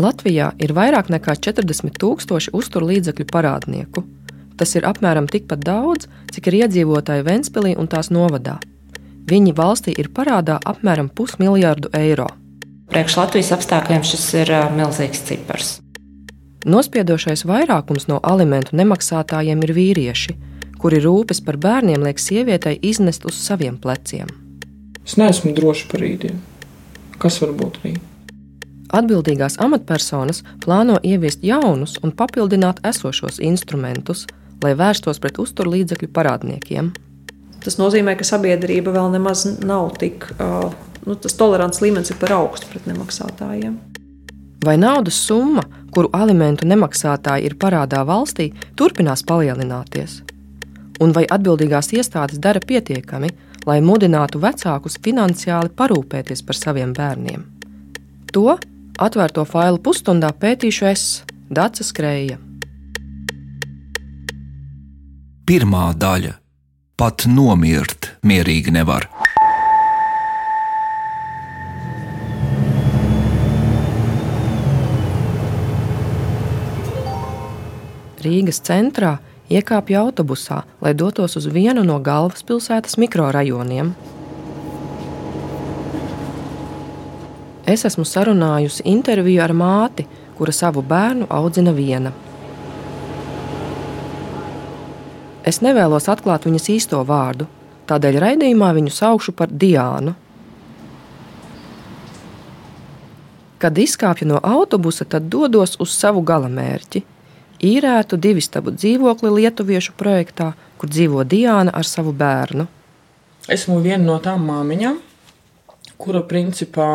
Latvijā ir vairāk nekā 40 tūkstoši uzturlīdzekļu parādnieku. Tas ir apmēram tikpat daudz, cik ir iedzīvotāji Ventspīlī un tās novadā. Viņi valstī ir parādā apmēram pusmiljardu eiro. Priekš Latvijas apstākļiem šis ir milzīgs cipars. Nospiedošais vairākums no alimentu nemaksātājiem ir vīrieši, kuri rūpes par bērniem liek sievietei iznest uz saviem pleciem. Es neesmu drošs par rītdienu. Kas var būt rīt? Atbildīgās amatpersonas plāno ieviest jaunus un papildināt esošos instrumentus, lai vērstos pret uzturlīdzekļu parādniekiem. Tas nozīmē, ka sabiedrība vēl nemaz nav tik, uh, nu, tas tolerants līmenis ir par augstu pret nemaksātājiem. Vai naudas summa, kuru alimentu nemaksātāji ir parādā valstī, turpinās palielināties? Un vai atbildīgās iestādes dara pietiekami, lai mudinātu vecākus finansiāli parūpēties par saviem bērniem? To atvērto failu pusstundā pētīšu es, Dācis Skrēja. Pirmā daļa - pat nomirt mierīgi nevar. Rīgas centrā iekāpju autobusā, lai dotos uz vienu no galvaspilsētas mikrorajoniem. Es esmu sarunājusi interviju ar māti, kura savu bērnu audzina viena. Es nevēlos atklāt viņas īsto vārdu, tādēļ raidījumā viņu saukšu par Diānu. Kad izkāpju no autobusa, tad dodos uz savu galamērķi īrētu divistabu dzīvokli Lietuviešu projektā, kur dzīvo Diana ar savu bērnu. Esmu viena no tām māmiņām, kura principā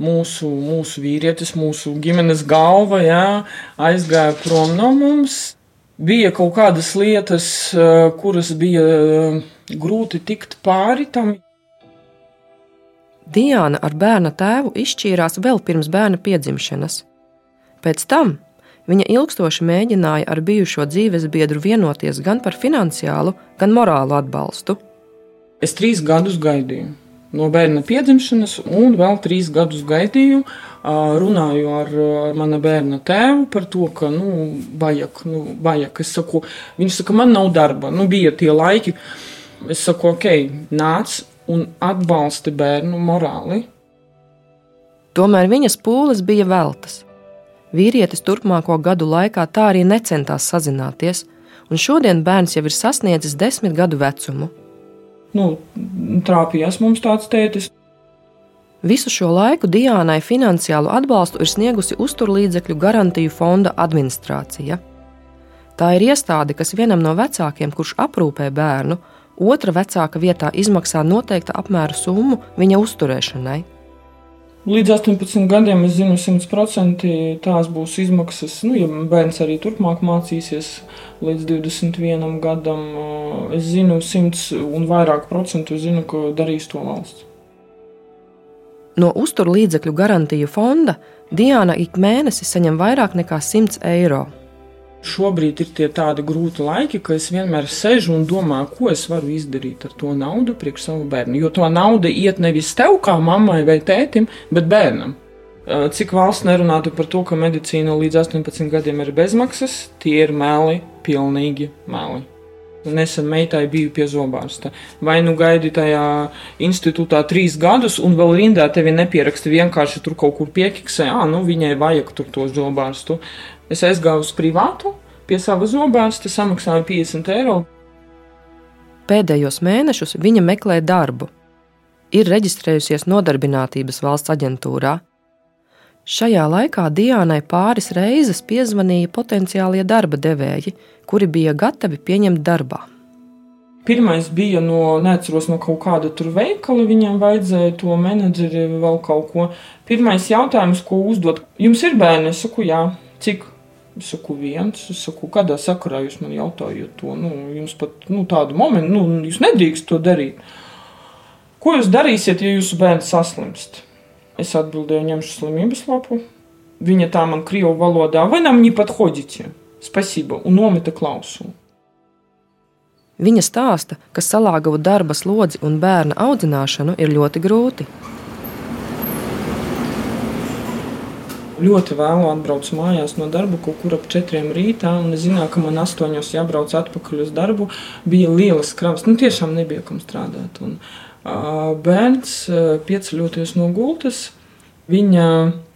mūsu, mūsu vīrietis, mūsu ģimenes galva jā, aizgāja prom no mums. Bija kaut kādas lietas, kuras bija grūti tikt pāri tam. Diana ar bērna tēvu izšķīrās vēl pirms bērna piedzimšanas. Pēc tam Viņa ilgstoši mēģināja ar bijušo dzīves biedru vienoties gan par finansiālu, gan morālu atbalstu. Es trīs gadus gaidīju no bērna piedzimšanas, un vēl trīs gadus gaidīju, runāju ar, ar mana bērna tēvu par to, ka, nu, vajag, nu, vajag. Es saku, viņš saka, man nav darba, nu, bija tie laiki. Es saku, ok, nāc un atbalsti bērnu morāli. Tomēr viņas pūles bija veltas. Vīrietis turpmāko gadu laikā tā arī necentās sazināties, un šodien bērns jau ir sasniedzis desmit gadu vecumu. Nu, trāpījās mums tāds tētis. Visu šo laiku Diānai finansiālu atbalstu ir sniegusi uzturlīdzekļu garantiju fonda administrācija. Tā ir iestāde, kas vienam no vecākiem, kurš aprūpē bērnu, otra vecāka vietā izmaksā noteikta apmēra summu viņa uzturēšanai. Līdz 18 gadiem es zinu, 100% tās būs izmaksas. Nu, ja bērns arī turpmāk mācīsies līdz 21 gadam, es zinu, 100 un vairāk procentu zinu, ka darīs to valsts. No uzturlīdzekļu garantiju fonda Diana ik mēnesi saņem vairāk nekā 100 eiro. Šobrīd ir tie tādi grūti laiki, ka es vienmēr sēžu un domāju, ko es varu izdarīt ar to naudu priekš savu bērnu. Jo to nauda iet nevis tev kā mammai vai tētim, bet bērnam. Cik valsts nerunātu par to, ka medicīna līdz 18 gadiem ir bezmaksas, tie ir meli, pilnīgi meli. Nesen meitai biju pie zobārsta. Vai nu gaidi tajā institūtā trīs gadus, un vēl rindā tevi nepieraksta vienkārši tur kaut kur piekiksē, ah, nu viņai vajag tur to zobārstu. Es aizgāju uz privātu, pie sava zobārsta samaksāju 50 eiro. Pēdējos mēnešus viņa meklē darbu. Ir reģistrējusies Nodarbinātības valsts aģentūrā. Šajā laikā Diānai pāris reizes piezvanīja potenciālie darba devēji, kuri bija gatavi pieņemt darbā. Pirmais bija no, neatceros, no kaut kāda tur veikala, viņam vajadzēja to menedžeri vēl kaut ko. Pirmais jautājums, ko uzdot, jums ir bērni? Es saku, jā, cik? Saku viens, saku, kādā sakarā jūs man jautājat to? Nu, jums pat nu, tādu momentu, nu, jūs nedrīkst to darīt. Ko jūs darīsiet, ja jūsu bērns saslimst? Es atbildēju, ņemšu slimības lapu. Viņa tā man krievu valodā, vai nam viņa pat hodītie? Spasība, un nometa klausulu. Viņa stāsta, ka salāgavu darba slodzi un bērna audzināšanu ir ļoti grūti. Ļoti vēlu atbraucu mājās no darba, kaut kur ap četriem rītā. Es zināju, ka man astoņos jābrauc atpakaļ uz darbu. Bija lielas kravas, nu tiešām nebija kam strādāt. Un, uh, bērns, uh, pieceļoties no gultas, viņa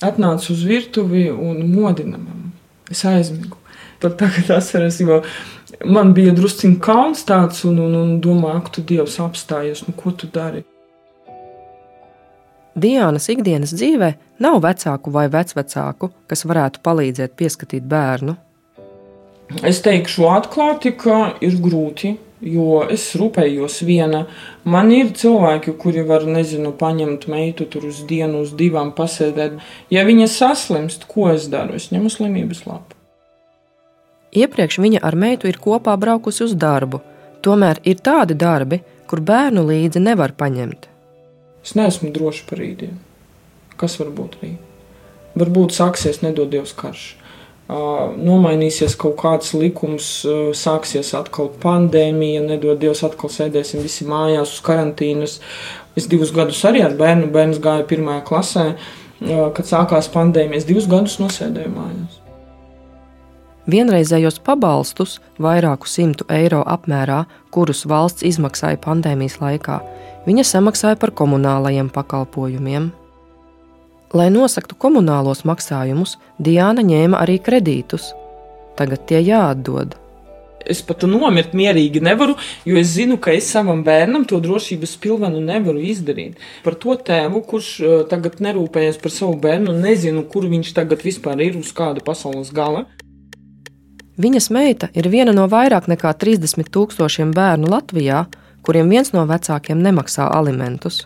atnāca uz virtuvi un modina mani. Es aizmigu. Pat tagad atceros, jo man bija drusciņš kauns tāds, un, un, un domāju, ka tu Dievs apstājies, nu ko tu dari? Diānas ikdienas dzīvē nav vecāku vai vecvecāku, kas varētu palīdzēt pieskatīt bērnu. Es teikšu atklāti, ka ir grūti, jo es rūpējos viena. Man ir cilvēki, kuri var, nezinu, paņemt meitu tur uz dienu, uz divām pasēdēt. Ja viņa saslimst, ko es daru? Es ņemu slimības lapu. Iepriekš viņa ar meitu ir kopā braukusi uz darbu, tomēr ir tādi darbi, kur bērnu līdzi nevar paņemt. Es neesmu drošs par rītdienu. Kas var būt rīt? Varbūt sāksies nedodies karš. Uh, nomainīsies kaut kāds likums, uh, sāksies atkal pandēmija, nedodies atkal sēdēsim visi mājās uz karantīnas. Es divus gadus arī ar bērnu, bērns gāja pirmajā klasē, uh, kad sākās pandēmija. Es divus gadus nosēdēju mājās. Vienreizējos pabalstus, vairāku simtu eiro apmērā, kurus valsts izmaksāja pandēmijas laikā, viņa samaksāja par komunālajiem pakalpojumiem. Lai nosaktu komunālos maksājumus, Diana ņēma arī kredītus. Tagad tie jāatdod. Es pat nomirt mierīgi nevaru, jo es zinu, ka es savam bērnam to drošības pilvenu nevaru izdarīt. Par to tēvu, kurš uh, tagad nerūpējas par savu bērnu, nezinu, kur viņš tagad vispār ir uz kāda pasaules gala. Viņas meita ir viena no vairāk nekā 30 tūkstošiem bērnu Latvijā, kuriem viens no vecākiem nemaksā alimentus.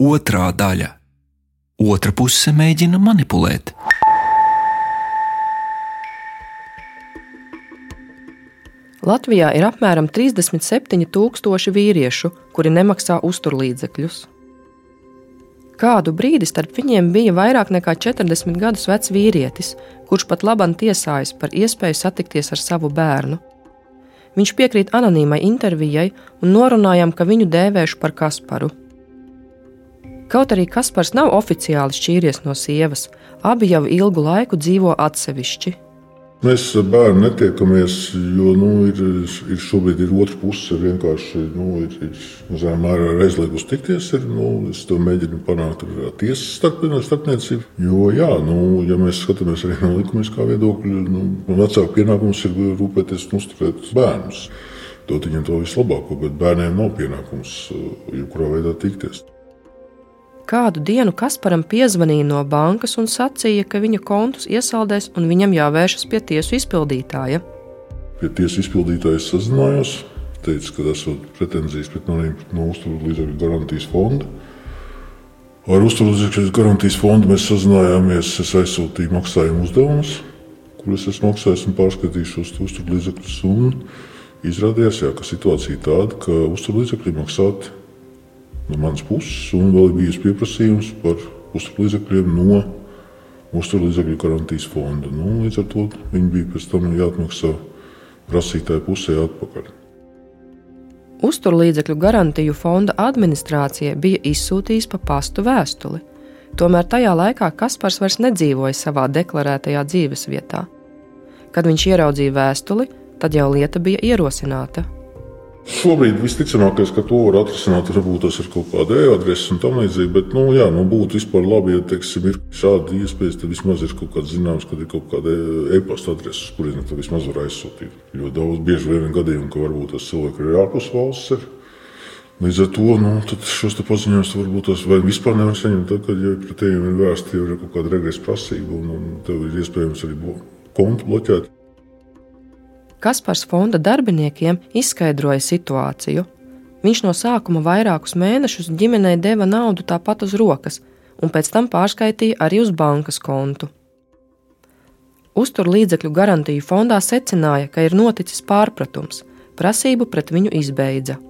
Otra daļa. Otra puse mēģina manipulēt. Latvijā ir apmēram 37,000 vīriešu, kuri nemaksā uzturlīdzekļus. Kādu brīdi starp viņiem bija vairāk nekā 40 gadus vecs vīrietis, kurš pat labam tiesājas par iespēju satikties ar savu bērnu. Viņš piekrīt anonīmai intervijai un norunājām, ka viņu dēvēšu par Kasparu. Kaut arī Kaspars nav oficiāli šķīries no sievas, abi jau ilgu laiku dzīvo atsevišķi. Mēs ar bērnu netiekamies, jo nu, ir, ir šobrīd ir otra puse. Vienkārši nu, ir, ir, zinām, mērā aizliegus tikties. Ir, nu, es to mēģinu panākt ar tiesas starp, starpniecību. Jo, jā, nu, ja mēs skatāmies arī no likumiskā viedokļa, nu, vecāku pienākums ir rūpēties un uzturēt bērnus. Dot viņiem to vislabāko, bet bērniem nav pienākums jebkurā veidā tikties. Kādu dienu Kasparam piezvanīja no bankas un sacīja, ka viņa kontus iesaldēs un viņam jāvēršas pie tiesu izpildītāja. Pie tiesu izpildītāja sazinājos, teica, ka esot pretenzijas pret maniem no uzturlīdzekļu garantijas fonda. Ar uzturlīdzekļu garantijas fondu mēs sazinājāmies, es aizsūtīju maksājumu uzdevumus, kurus es maksāju un pārskatīšu uz uzturlīdzekļus. Izrādījās, jā, ka situācija tāda, ka uzturlīdzekļi maksāti no manas puses, un vēl ir bijis pieprasījums par uzturlīdzekļiem no uzturlīdzekļu garantijas fonda. Nu, līdz ar to viņi bija pēc tam jāatmaksā prasītāju pusē atpakaļ. Uzturlīdzekļu garantiju fonda administrācija bija izsūtījusi pa pastu vēstuli. Tomēr tajā laikā Kaspars vairs nedzīvoja savā deklarētajā dzīvesvietā. Kad viņš ieraudzīja vēstuli, tad jau lieta bija ierosināta Šobrīd visticamākais, ka to var atrisināt, varbūt tas ir kaut kāda e-adrese un tam līdzīgi. Bet, nu, jā, nu, būtu vispār labi, ja teiksim, ir šāda iespēja, tad vismaz ir kaut kāds zināms, kad ir kaut kāda e-pasta adrese, uz kurien tad vismaz var aizsūtīt. Jo daudz bieži vien ir gadījumi, ka varbūt tas cilvēks ir ārpus valsts. Ir. Līdz ar to nu, šos paziņojumus varbūt tas vispār nevar saņemt. Tad, kad ja pretējiem ir vērsta jau ir kaut kāda regresa prasība, un, un tev ir iespējams arī kontu bloķēt. Kaspars fonda darbiniekiem izskaidroja situāciju. Viņš no sākuma vairākus mēnešus ģimenei deva naudu tāpat uz rokas, un pēc tam pārskaitīja arī uz bankas kontu. Uztur līdzekļu garantiju fondā secināja, ka ir noticis pārpratums, prasību pret viņu izbeidza.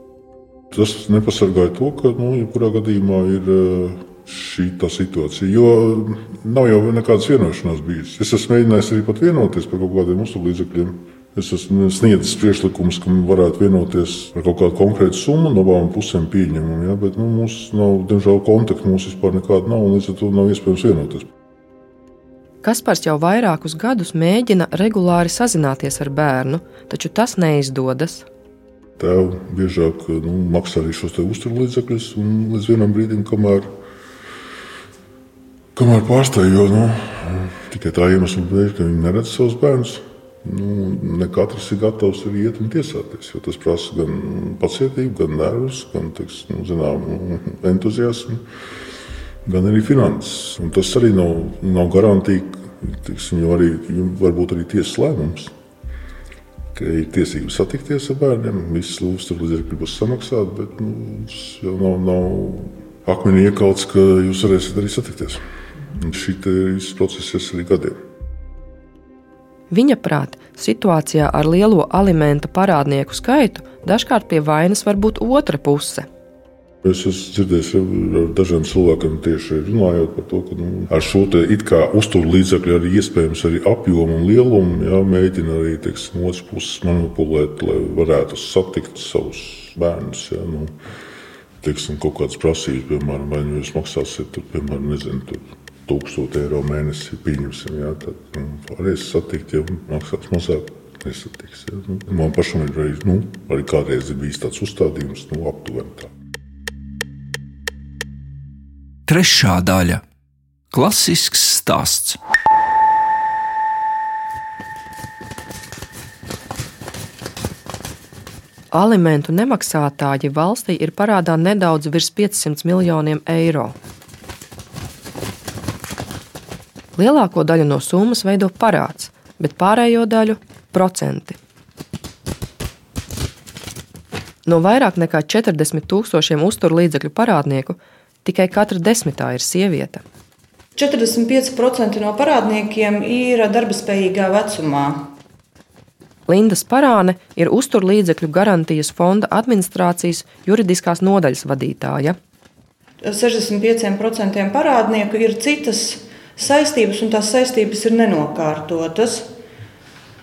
Tas nepasargāja to, ka nu, jebkurā gadījumā ir eh, šī situācija, jo nav jau nekādas vienošanās bijusi. Es esmu mēģinājis arī pat vienoties par kaut kādiem uzturlīdzekļiem Es esmu sniedzis priekšlikumus, ka varētu vienoties par kaut kādu konkrētu summu, no abām pusēm pieņemam. Ja? Bet nu, mums nav, diemžēl, kontakta mums vispār nekāda nav, un līdz ar to nav iespējams vienoties. Kaspars jau vairākus gadus mēģina regulāri sazināties ar bērnu, taču tas neizdodas. Tēvs biežāk nu, maksā arī šos uzturlīdzekļus, un līdz vienam brīdim, kamēr, kamēr pārstāj, jo nu, tikai tā iemesla dēļ, ka viņi neredz savus bērnus nu, ne katrs ir gatavs arī iet un tiesāties. Tas prasa gan pacietību, gan nervus, gan teiks, nu, zinām, entuziasmu, gan arī finanses. Un tas arī nav, nav teiksim, jo arī varbūt arī tiesas lēmums. Ka ir tiesības satikties ar bērniem, visas lūgas tur līdz gribas samaksāt, bet nu, tas jau nav, nav akmenī iekauts, ka jūs varēsiet arī satikties. Šī process ir arī gadiem. Viņa prāt, situācijā ar lielo alimentu parādnieku skaitu dažkārt pie vainas var būt otra puse. Es esmu dzirdējis ar dažiem cilvēkiem tieši runājot par to, ka nu, ar šo uzturlīdzekļu arī iespējams arī apjomu un lielumu jā, mēģina arī teiksim, otrs puses manipulēt, lai varētu satikt savus bērnus. Jā, nu, teiksim, kaut kādas prasības, piemēram, vai nu jūs maksāsiet, piemēram, nezinu, tur, 1000 eiro mēnesī. Pieņemsim, jā, tad nu, varēs satikt, ja maksās mazāk. Nesatiks, ja. nu, man pašam ir arī, nu, arī kādreiz bijis tāds uzstādījums, nu, aptuveni tā. Trešā daļa - klasisks stāsts. Alimentu nemaksātāji valstī ir parādā nedaudz virs 500 miljoniem eiro. Lielāko daļu no summas veido parāds, bet pārējo daļu - procenti. No vairāk nekā 40 tūkstošiem uzturlīdzekļu parādnieku tikai katra desmitā ir sieviete. 45% no parādniekiem ir darba spējīgā vecumā. Linda Sparāne ir uzturlīdzekļu garantijas fonda administrācijas juridiskās nodaļas vadītāja. 65% parādnieku ir citas saistības, un tās saistības ir nenokārtotas.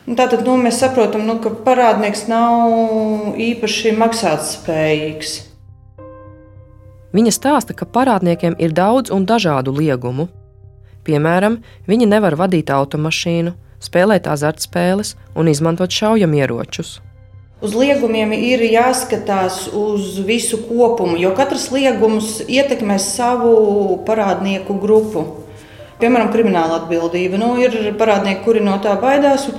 Tātad nu, mēs saprotam, nu, ka parādnieks nav īpaši maksātspējīgs. Viņa stāsta, ka parādniekiem ir daudz un dažādu liegumu. Piemēram, viņi nevar vadīt automašīnu, spēlēt azartspēles un izmantot šaujamieročus. Uz liegumiem ir jāskatās uz visu kopumu, jo katrs liegums ietekmē savu parādnieku grupu. Piemēram, krimināla atbildība. Nu, ir parādnieki, kuri no tā baidās.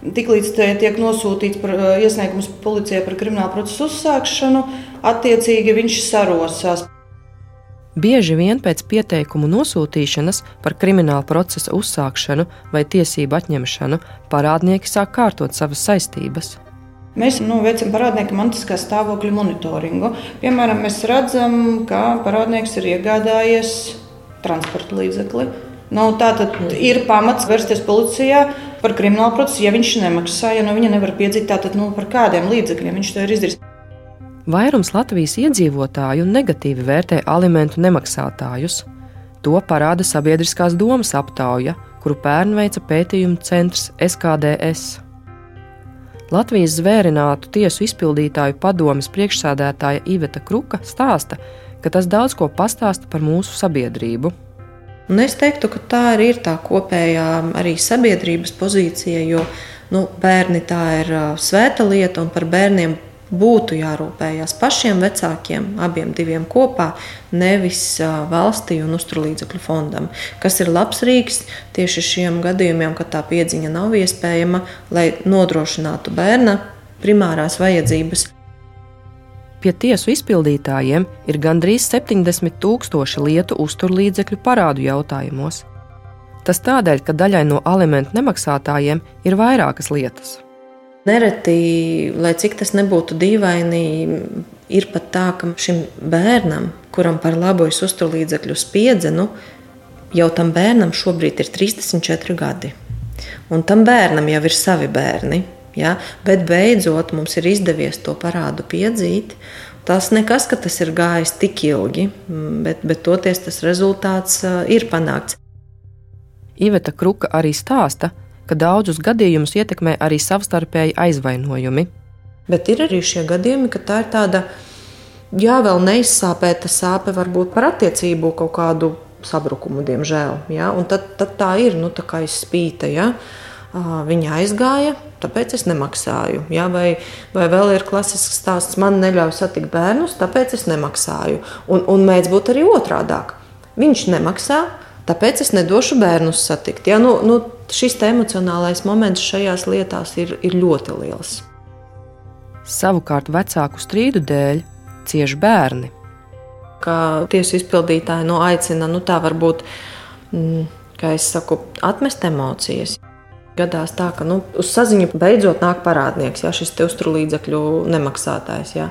Tiklīdz tiek nosūtīts par, eh, iesniegums policijai par kriminālu procesu uzsākšanu, attiecīgi viņš sarosās. Bieži vien pēc pieteikumu nosūtīšanas par kriminālu procesa uzsākšanu vai tiesību atņemšanu parādnieki sāk kārtot savas saistības. Mēs nu, veicam parādnieku mantiskā stāvokļa monitoringu. Piemēram, mēs redzam, ka parādnieks ir iegādājies transporta līdzekli Nu, tā tad ir pamats vērsties policijā par kriminālu procesu, ja viņš nemaksā, ja no viņa nevar piedzīt, tātad nu, par kādiem līdzekļiem viņš to ir izdarījis. Vairums Latvijas iedzīvotāju negatīvi vērtē alimentu nemaksātājus. To parāda sabiedriskās domas aptauja, kuru pērn veica pētījuma centrs SKDS. Latvijas zvērinātu tiesu izpildītāju padomes priekšsādētāja Iveta Kruka stāsta, ka tas daudz ko pastāsta par mūsu sabiedrību. Un es teiktu, ka tā arī ir tā kopējā arī sabiedrības pozīcija, jo nu, bērni tā ir svēta lieta un par bērniem būtu jārūpējas pašiem vecākiem, abiem diviem kopā, nevis valstī un uzturlīdzekļu fondam. Kas ir labs rīks tieši šiem gadījumiem, kad tā piedziņa nav iespējama, lai nodrošinātu bērna primārās vajadzības. Pie tiesu izpildītājiem ir gandrīz 70 tūkstoši lietu uzturlīdzekļu parādu jautājumos. Tas tādēļ, ka daļai no alimentu nemaksātājiem ir vairākas lietas. Nereti, lai cik tas nebūtu dīvaini, ir pat tā, ka šim bērnam, kuram par labu es uzturlīdzekļu spiedzenu, jau tam bērnam šobrīd ir 34 gadi. Un tam bērnam jau ir savi bērni. Ja? Bet beidzot mums ir izdevies to parādu piedzīt. Tas nekas, ka tas ir gājis tik ilgi, mm, bet, bet toties tas rezultāts ir panākts. Iveta Kruka arī stāsta, ka daudzus gadījumus ietekmē arī savstarpēji aizvainojumi. Bet ir arī šie gadījumi, ka tā ir tāda, jā, vēl neizsāpēta sāpe varbūt par attiecību kaut kādu sabrukumu, diemžēl. Ja? Un tad, tad tā ir nu, tā kā izspīta. Ja? Viņa aizgāja, tāpēc es nemaksāju. Ja? Vai, vai vēl ir klasisks stāsts, man neļauj satikt bērnus, tāpēc es nemaksāju. Un, un mēdz būt arī otrādāk. Viņš nemaksā, tāpēc es nedošu bērnus satikt. Ja? Nu, nu, šis emocionālais moments šajās lietās ir, ir ļoti liels. Savukārt vecāku strīdu dēļ cieši bērni ka tiesu izpildītāji nu, aicina, nu, tā varbūt, mm, kā es saku, atmest emocijas. Gadās tā, ka nu, uz saziņu beidzot nāk parādnieks, ja šis uzturlīdzekļu nemaksātājs. Ja.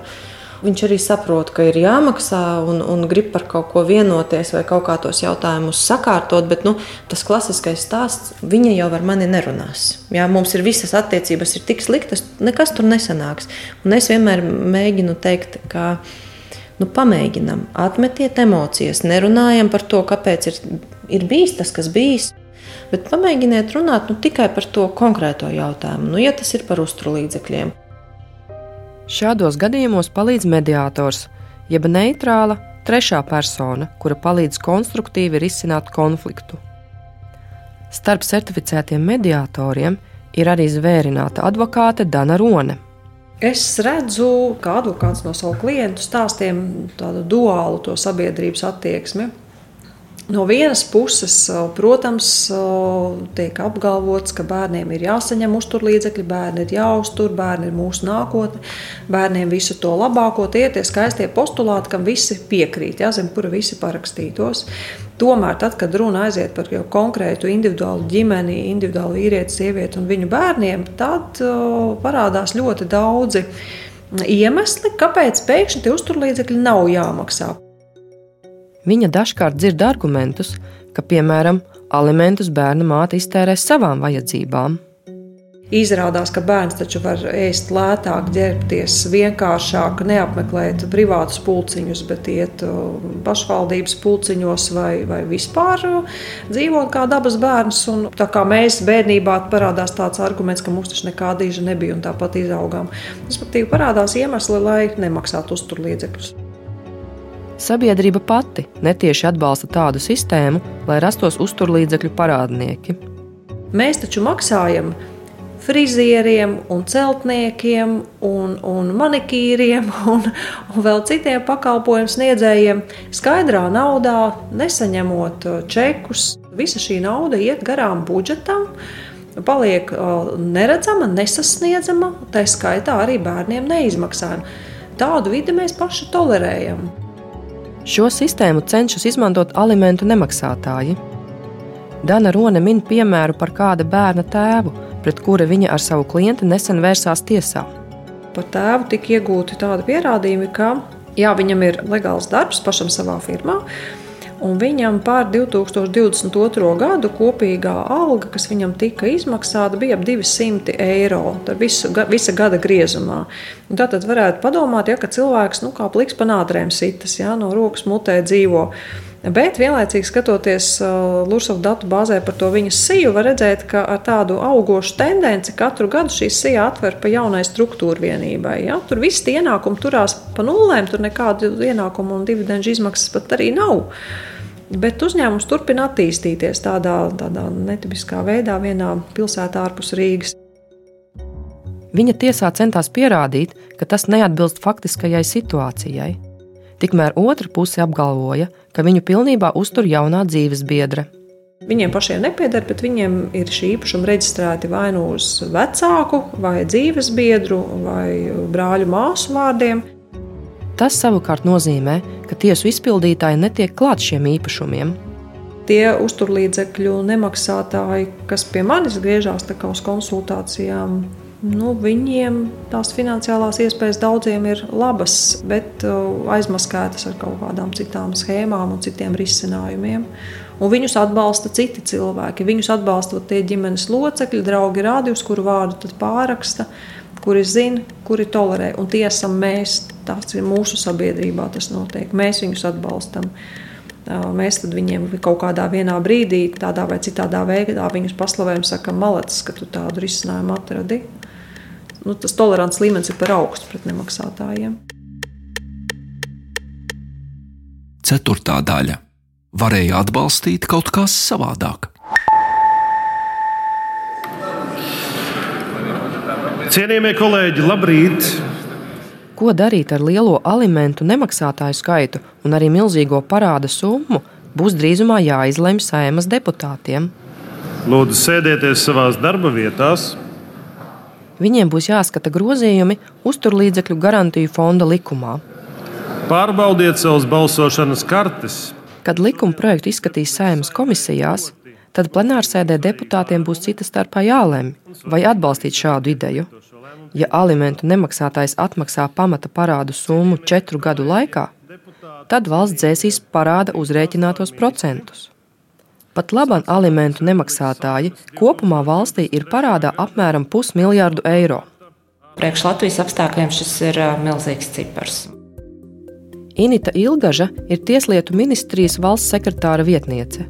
Viņš arī saprot, ka ir jāmaksā un, un grib par kaut ko vienoties vai kaut kā tos jautājumus sakārtot, bet nu, tas klasiskais stāsts, viņa jau ar mani nerunās. Jā, mums ir visas attiecības, ir tik sliktas, nekas tur nesanāks. Un es vienmēr mēģinu teikt, ka nu, pamēģinam, atmetiet emocijas, nerunājam par to, kāpēc ir, ir bijis tas, kas bijis. Bet pamēģiniet runāt nu, tikai par to konkrēto jautājumu, nu, ja tas ir par uzturlīdzekļiem. Šādos gadījumos palīdz mediātors, jeb neitrāla trešā persona, kura palīdz konstruktīvi risināt konfliktu. Starp certificētiem mediātoriem ir arī zvērināta advokāte Dana Rone. Es redzu, kā advokāts no savu klientu stāstiem, tādu duālu to sabiedrības attieksmi. No vienas puses, protams, tiek apgalvots, ka bērniem ir jāsaņem uzturlīdzekļi, bērni ir jāuztur, bērni ir mūsu nākotne, bērniem visu to labāko. Tie ir tie skaistie postulāti, kam visi piekrīt, jā, zem kura visi parakstītos. Tomēr, tad, kad runa aiziet par konkrētu individuālu ģimeni, individuālu vīrieti, sievieti un viņu bērniem, tad uh, parādās ļoti daudzi iemesli, kāpēc pēkšņi tie uzturlīdzekļi nav jāmaksā. Viņa dažkārt dzird argumentus, ka, piemēram, alimentus bērna māte iztērē savām vajadzībām. Izrādās, ka bērns taču var ēst lētāk, ģērbties vienkāršāk, neapmeklēt privātus pulciņus, bet iet uh, pašvaldības pulciņos vai, vai vispār uh, dzīvot kā dabas bērns. Un tā kā mēs bērnībā parādās tāds arguments, ka mums taču nekā dīža nebija un tāpat izaugām. Respektīvi, parādās iemesli, lai nemaksātu uzturlīdzekļus. Sabiedrība pati netieši atbalsta tādu sistēmu, lai rastos uzturlīdzekļu parādnieki. Mēs taču maksājam frizieriem, un celtniekiem, un, un manikīriem un, un vēl citiem pakalpojumu sniedzējiem skaidrā naudā, nesaņemot uh, čekus. Visa šī nauda iet garām budžetam, paliek uh, neredzama, nesasniedzama, tā skaitā arī bērniem neizmaksājama. Tādu vidi mēs paši tolerējam. Šo sistēmu cenšas izmantot alimentu nemaksātāji. Dana Rone min piemēru par kāda bērna tēvu, pret kura viņa ar savu klienti nesen vērsās tiesā. Par tēvu tika iegūti tādi pierādījumi, ka jā, viņam ir legāls darbs pašam savā firmā. Un viņam pār 2022. gadu kopīgā alga, kas viņam tika izmaksāta, bija ap 200 eiro visu, visa gada griezumā. Un tā tad varētu padomāt, ja, ka cilvēks nu, kā pliks panātrēm sitas, ja, no rokas mutē dzīvo. Bet vienlaicīgi skatoties uh, Lursovas datu bāzē par to viņas siju, var redzēt, ka ar tādu augošu tendenci katru gadu šī sija atver pa jaunai struktūra vienībai. Ja? Tur viss ienākumi turās pa nulēm, tur nekādu ienākumu un dividendžu izmaksas pat arī nav. Bet uzņēmums turpina attīstīties tādā, tādā netipiskā veidā, vienā pilsētā ārpus Rīgas. Viņa tiesā centās pierādīt, ka tas neatbilst faktiskajai situācijai. Tikmēr otra puse apgalvoja, ka viņu pilnībā uztur jaunā dzīves biedra. Viņiem pašiem nepieder, bet viņiem ir šī īpašuma reģistrēti vai nu uz vecāku, vai dzīves biedru, vai brāļu māsu vārdiem. Tas savukārt nozīmē, ka tiesu izpildītāji netiek klāt šiem īpašumiem. Tie uzturlīdzekļu nemaksātāji, kas pie manis griežās uz konsultācijām, Nu, viņiem tās finansiālās iespējas daudziem ir labas, bet uh, aizmaskētas ar kaut kādām citām schēmām un citiem risinājumiem. Un viņus atbalsta citi cilvēki. Viņus atbalsta tie ģimenes locekļi, draugi, rādi, uz kuru vārdu pāraksta, kuri zina, kuri tolerē. Un tie esam mēs. Tas ir mūsu sabiedrībā, tas notiek. Mēs viņus atbalstam. mēs viņiem kaut kādā brīdī, tādā vai citādā veidā viņus paslavējam, sakam, malacis, ka tu tādu risinājumu atradi. Nu, tas tolerants līmenis ir par augstu pret nemaksātājiem. Ceturtā daļa - varēja atbalstīt kaut kas savādāk. Cienījamie kolēģi, labrīt! Ko darīt ar lielo alimentu nemaksātāju skaitu un arī milzīgo parāda summu, būs drīzumā jāizlemj saimas deputātiem. Lūdzu, sēdieties savās darba vietās. Viņiem būs jāskata grozījumi uzturlīdzekļu garantiju fonda likumā. Pārbaudiet savas balsošanas kartes. Kad likuma projektu izskatīs saimas komisijās, tad plenārsēdē deputātiem būs cita starpā jālemj, vai atbalstīt šādu ideju. Ja alimentu nemaksātājs atmaksā pamata parādu summu četru gadu laikā, tad valsts dzēsīs parāda uzrēķinātos procentus. Pat labam alimentu nemaksātāji kopumā valstī ir parādā apmēram pusmiljardu eiro. Priekš Latvijas apstākļiem šis ir milzīgs cipars. Inita Ilgaža ir Tieslietu ministrijas valsts sekretāra vietniece.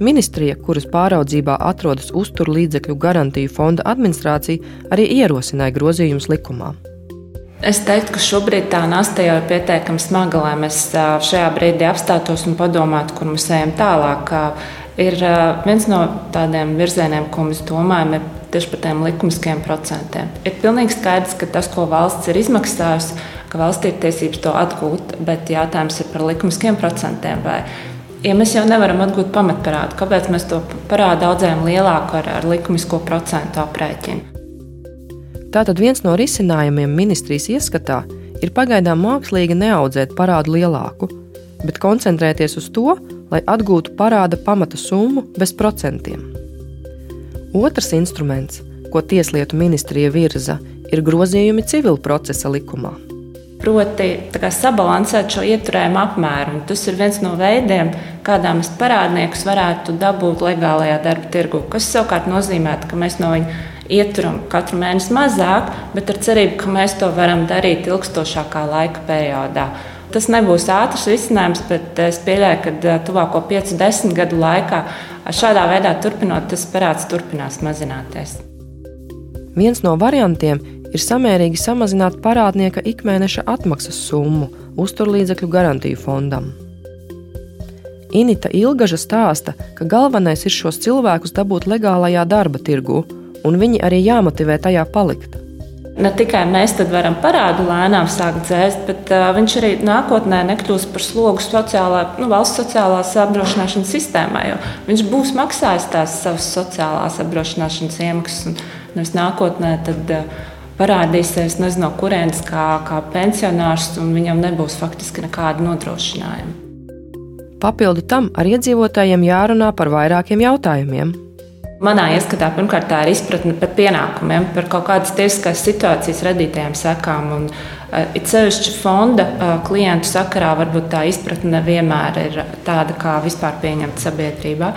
Ministrija, kuras pāraudzībā atrodas uzturlīdzekļu garantiju fonda administrācija, arī ierosināja grozījumus likumā. Es teiktu, ka šobrīd tā nasta jau ir pietiekami smaga, lai mēs šajā brīdī apstātos un padomātu, kur mēs ejam tālāk. Ir viens no tādiem virzieniem, ko mēs domājam, ir tieši par tiem likumiskiem procentiem. Ir pilnīgi skaidrs, ka tas, ko valsts ir izmaksājusi, ka valsts ir tiesības to atgūt, bet jautājums ir par likumiskiem procentiem. Ja mēs jau nevaram atgūt pamatparādu, kāpēc mēs to parādu audzējam lielāku ar, ar likumisko procentu aprēķinu? Tātad viens no risinājumiem ministrijas ieskatā ir pagaidām mākslīgi neaudzēt parādu lielāku, bet koncentrēties uz to, lai atgūtu parāda pamata summu bez procentiem. Otrs instruments, ko Tieslietu ministrija virza, ir grozījumi civil procesa likumā. Proti, sabalansēt šo ieturējumu apmēru. Tas ir viens no veidiem, kādā mēs parādniekus varētu dabūt legālajā darba tirgu. Tas savukārt nozīmē, ka mēs no viņa ieturam katru mēnesi mazāk, bet ar cerību, ka mēs to varam darīt ilgstošākā laika periodā. Tas nebūs ātrs risinājums, bet es pieļauju, ka eh, tuvāko 5-10 gadu laikā šādā veidā turpinot, tas parāds turpinās mazināties. Viens no variantiem ir samērīgi samazināt parādnieka ikmēneša atmaksas summu uzturlīdzekļu garantiju fondam. Inita Ilgaža stāsta, ka galvenais ir šos cilvēkus dabūt legālajā darba tirgu, un viņi arī jāmotivē tajā palikt. Ne tikai mēs varam parādu lēnām sākt dzēst, bet uh, viņš arī nākotnē nekļūs par slogu sociālā, nu, valsts sociālās apdrošināšanas sistēmai. Viņš būs maksājis tās savas sociālās apdrošināšanas iemaksas, un nevis nākotnē tad, uh, parādīsies nezinu, no kurienes kā, kā pensionārs, un viņam nebūs faktiski nekāda nodrošinājuma. Papildu tam ar iedzīvotājiem jārunā par vairākiem jautājumiem. Manā ieskatā pirmkārt tā ir izpratne par pienākumiem, par kaut kādas tiesiskās situācijas radītajām sekām. Un, uh, it sevišķi fonda uh, klientu sakarā varbūt tā izpratne nevienmēr ir tāda, kā vispār pieņemta sabiedrībā.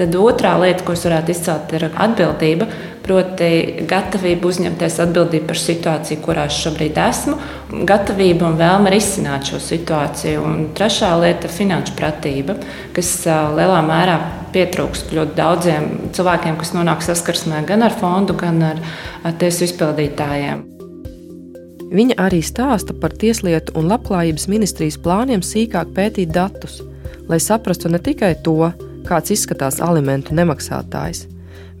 Tad otrā lieta, ko es varētu izcelt, ir atbildība. Proti, gatavība uzņemties atbildību par situāciju, kurā es šobrīd esmu, gatavība un vēlme risināt šo situāciju. Un trešā lieta finanšu pratība, kas lielā mērā pietrūkst ļoti daudziem cilvēkiem, kas nonāk saskarsmē gan ar fondu, gan ar tiesu izpildītājiem. Viņa arī stāsta par Tieslietu un Labklājības ministrijas plāniem sīkāk pētīt datus, lai saprastu ne tikai to, kāds izskatās alimentu nemaksātājs,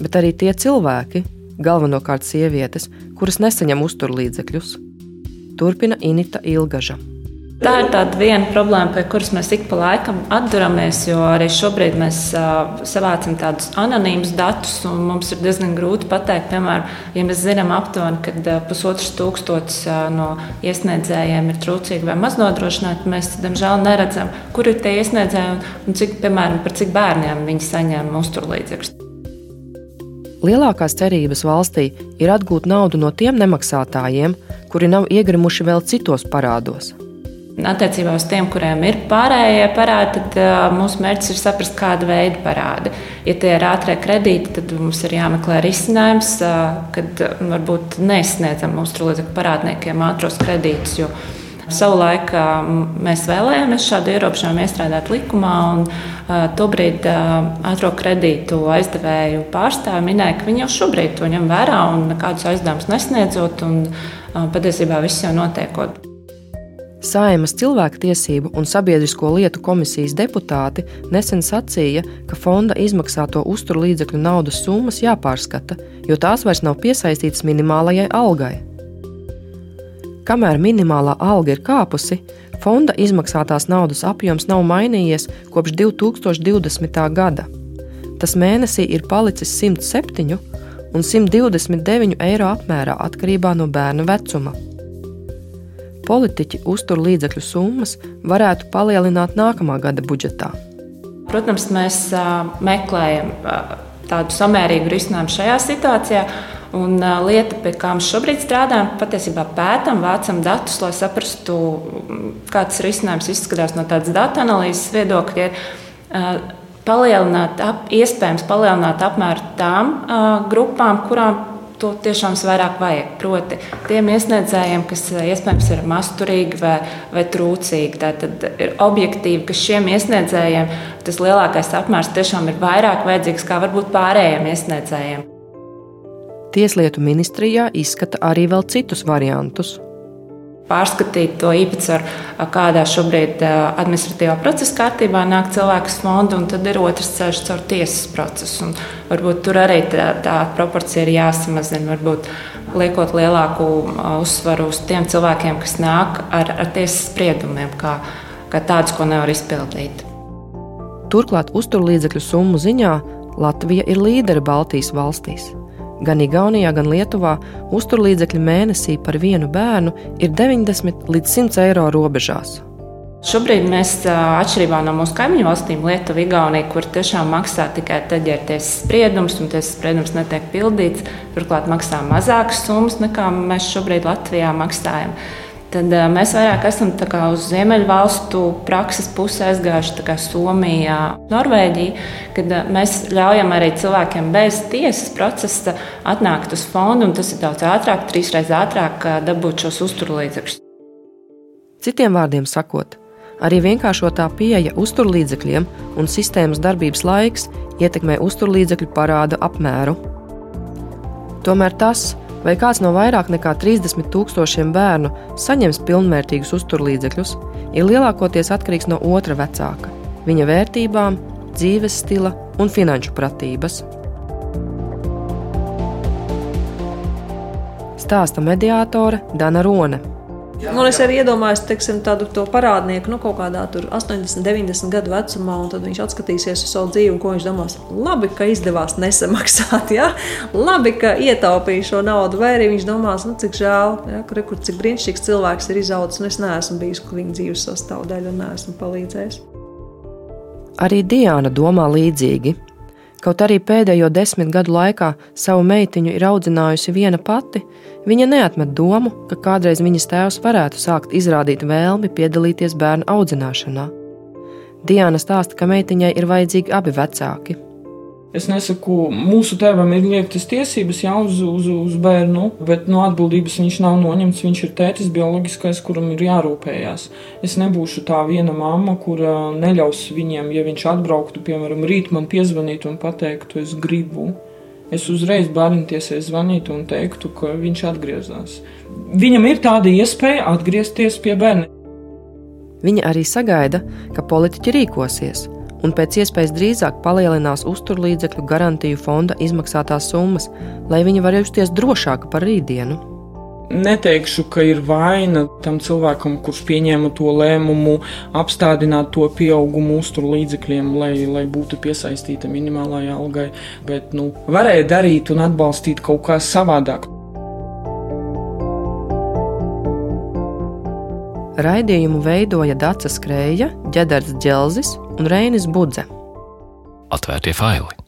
bet arī tie cilvēki, galvenokārt sievietes, kuras nesaņem uzturlīdzekļus. Turpina Inita Ilgaža. Tā ir tāda viena problēma, pie kuras mēs ik pa laikam atduramies, jo arī šobrīd mēs uh, savācam tādus anonīmus datus, un mums ir diezgan grūti pateikt, piemēram, ja mēs zinām aptuveni, ka uh, pusotrs tūkstotis uh, no iesniedzējiem ir trūcīgi vai maznodrošināti, mēs, diemžēl, neredzam, kur ir tie iesniedzēji un, un cik, piemēram, par cik bērniem viņi saņem uzturlīdzekļus. Lielākās cerības valstī ir atgūt naudu no tiem nemaksātājiem, kuri nav iegrimuši vēl citos parādos. Attiecībā uz tiem, kuriem ir pārējie parādi, tad mūsu mērķis ir saprast, kāda veida parādi. Ja tie ir ātrie kredīti, tad mums ir jāmeklē risinājums, kad varbūt neizsniedzam mūsu līdzekļu parādniekiem ātros kredītus. Savulaik mēs vēlējāmies šādu ierobežojumu iestrādāt likumā, un tobrīd ātrā kredītu aizdevēju pārstāvi minēja, ka viņi jau šobrīd to ņem vērā un nekādus aizdevumus nesniedzot, un patiesībā viss jau notiekot. Saimas cilvēktiesību un sabiedrisko lietu komisijas deputāti nesen sacīja, ka fonda izmaksāto uzturlīdzekļu naudas summas jāpārskata, jo tās vairs nav piesaistītas minimālajai algai. Kamēr minimālā alga ir kāpusi, fonda izmaksātās naudas apjoms nav mainījies kopš 2020. gada. Tas mēnesī ir palicis 107 un 129 eiro apmērā atkarībā no bērna vecuma. Politiķi uztur līdzekļu summas varētu palielināt nākamā gada budžetā. Protams, mēs meklējam tādu samērīgu risinājumu šajā situācijā. Un lieta, pie kā mēs šobrīd strādājam, patiesībā pētām, vācam datus, lai saprastu, kāds risinājums izskatās no tādas datu analīzes viedokļa. Ir palielināt, ap, iespējams, palielināt apmēru tām uh, grupām, kurām to tiešām vairāk vajag. Proti, tiem iesniedzējiem, kas iespējams ir masturīgi vai, vai trūcīgi, tad ir objektīvi, ka šiem iesniedzējiem tas lielākais apmērs tiešām ir vairāk vajadzīgs kā varbūt pārējiem iesniedzējiem. Tieslietu ministrijā izskata arī vēl citus variantus. Pārskatīt to īpatsvaru, kādā šobrīd administratīvā procesa kārtībā nāk cilvēks fonda, un tad ir otrs ceļš caur tiesas procesu. Un varbūt tur arī tā, tā proporcija ir jāsamazina. Varbūt liekot lielāku uzsvaru uz tiem cilvēkiem, kas nāk ar, ar tiesas spriedumiem, kā, kā tādus, ko nevar izpildīt. Turklāt uzturlīdzekļu summu ziņā Latvija ir līdere Baltijas valstīs. Gan Igaunijā, gan Lietuvā uzturlīdzekļi mēnesī par vienu bērnu ir 90 līdz 100 eiro robežās. Šobrīd mēs, atšķirībā no mūsu kaimiņu valstīm, Lietuva, Igaunija, kur tiešām maksā tikai tad, ja ir tiesas spriedums un tiesas spriedums netiek pildīts, turklāt maksā mazākas summas nekā mēs šobrīd Latvijā maksājam tad mēs vairāk esam uz Ziemeļvalstu prakses pusi aizgājuši, kā Somija, Norvēģija, kad mēs ļaujam arī cilvēkiem bez tiesas procesa atnākt uz fondu, un tas ir daudz ātrāk, trīsreiz ātrāk dabūt šos uzturlīdzekļus. Citiem vārdiem sakot, arī vienkāršotā pieeja uzturlīdzekļiem un sistēmas darbības laiks ietekmē uzturlīdzekļu parāda apmēru. Tomēr tas, vai kāds no vairāk nekā 30 tūkstošiem bērnu saņems pilnvērtīgus uzturlīdzekļus, ir lielākoties atkarīgs no otra vecāka, viņa vērtībām, dzīves stila un finanšu pratības. Stāsta mediātore Dana Rone. Man es arī iedomājos teiksim, tādu parādnieku nu, kaut kādā 80, 90 gadu vecumā, un tad viņš atskatīsies uz savu dzīvi, ko viņš domās. Labi, ka izdevās nesamaksāt, ja? labi, ka ietaupīju šo naudu, vai arī viņš domās, nu, cik žēl, ja? kur, kur cik brīnišķīgs cilvēks ir izaudzis, un es neesmu bijis viņa dzīves sastāvdaļa un neesmu palīdzējis. Arī Diana domā līdzīgi. Kaut arī pēdējo desmit gadu laikā savu meitiņu ir audzinājusi viena pati, viņa neatmet domu, ka kādreiz viņas tēvs varētu sākt izrādīt vēlmi piedalīties bērnu audzināšanā. Diana stāsta, ka meitiņai ir vajadzīgi abi vecāki, Es nesaku, mūsu tēvam ir liektas tiesības jā, uz, uz, uz bērnu, bet no atbildības viņš nav noņemts. Viņš ir tētis bioloģiskais, kuram ir jārūpējas. Es nebūšu tā viena mamma, kura neļaus viņiem, ja viņš atbrauktu, piemēram, rīt man piezvanīt un pateikt, es gribu. Es uzreiz bērntiesai zvanītu un teiktu, ka viņš atgriezās. Viņam ir tāda iespēja atgriezties pie bērna. Viņa arī sagaida, ka politiķi rīkosies un pēc iespējas drīzāk palielinās uzturlīdzekļu garantiju fonda izmaksātās summas, lai viņi var justies drošāki par rītdienu. Neteikšu, ka ir vaina tam cilvēkam, kurš pieņēma to lēmumu, apstādināt to pieaugumu uzturlīdzekļiem, lai, lai būtu piesaistīta minimālajai algai, bet nu, varēja darīt un atbalstīt kaut kā savādāk. Raidījumu veidoja Dācis Krēja, Džedars Dželzis un Reinis Budze. Atvērtie faili!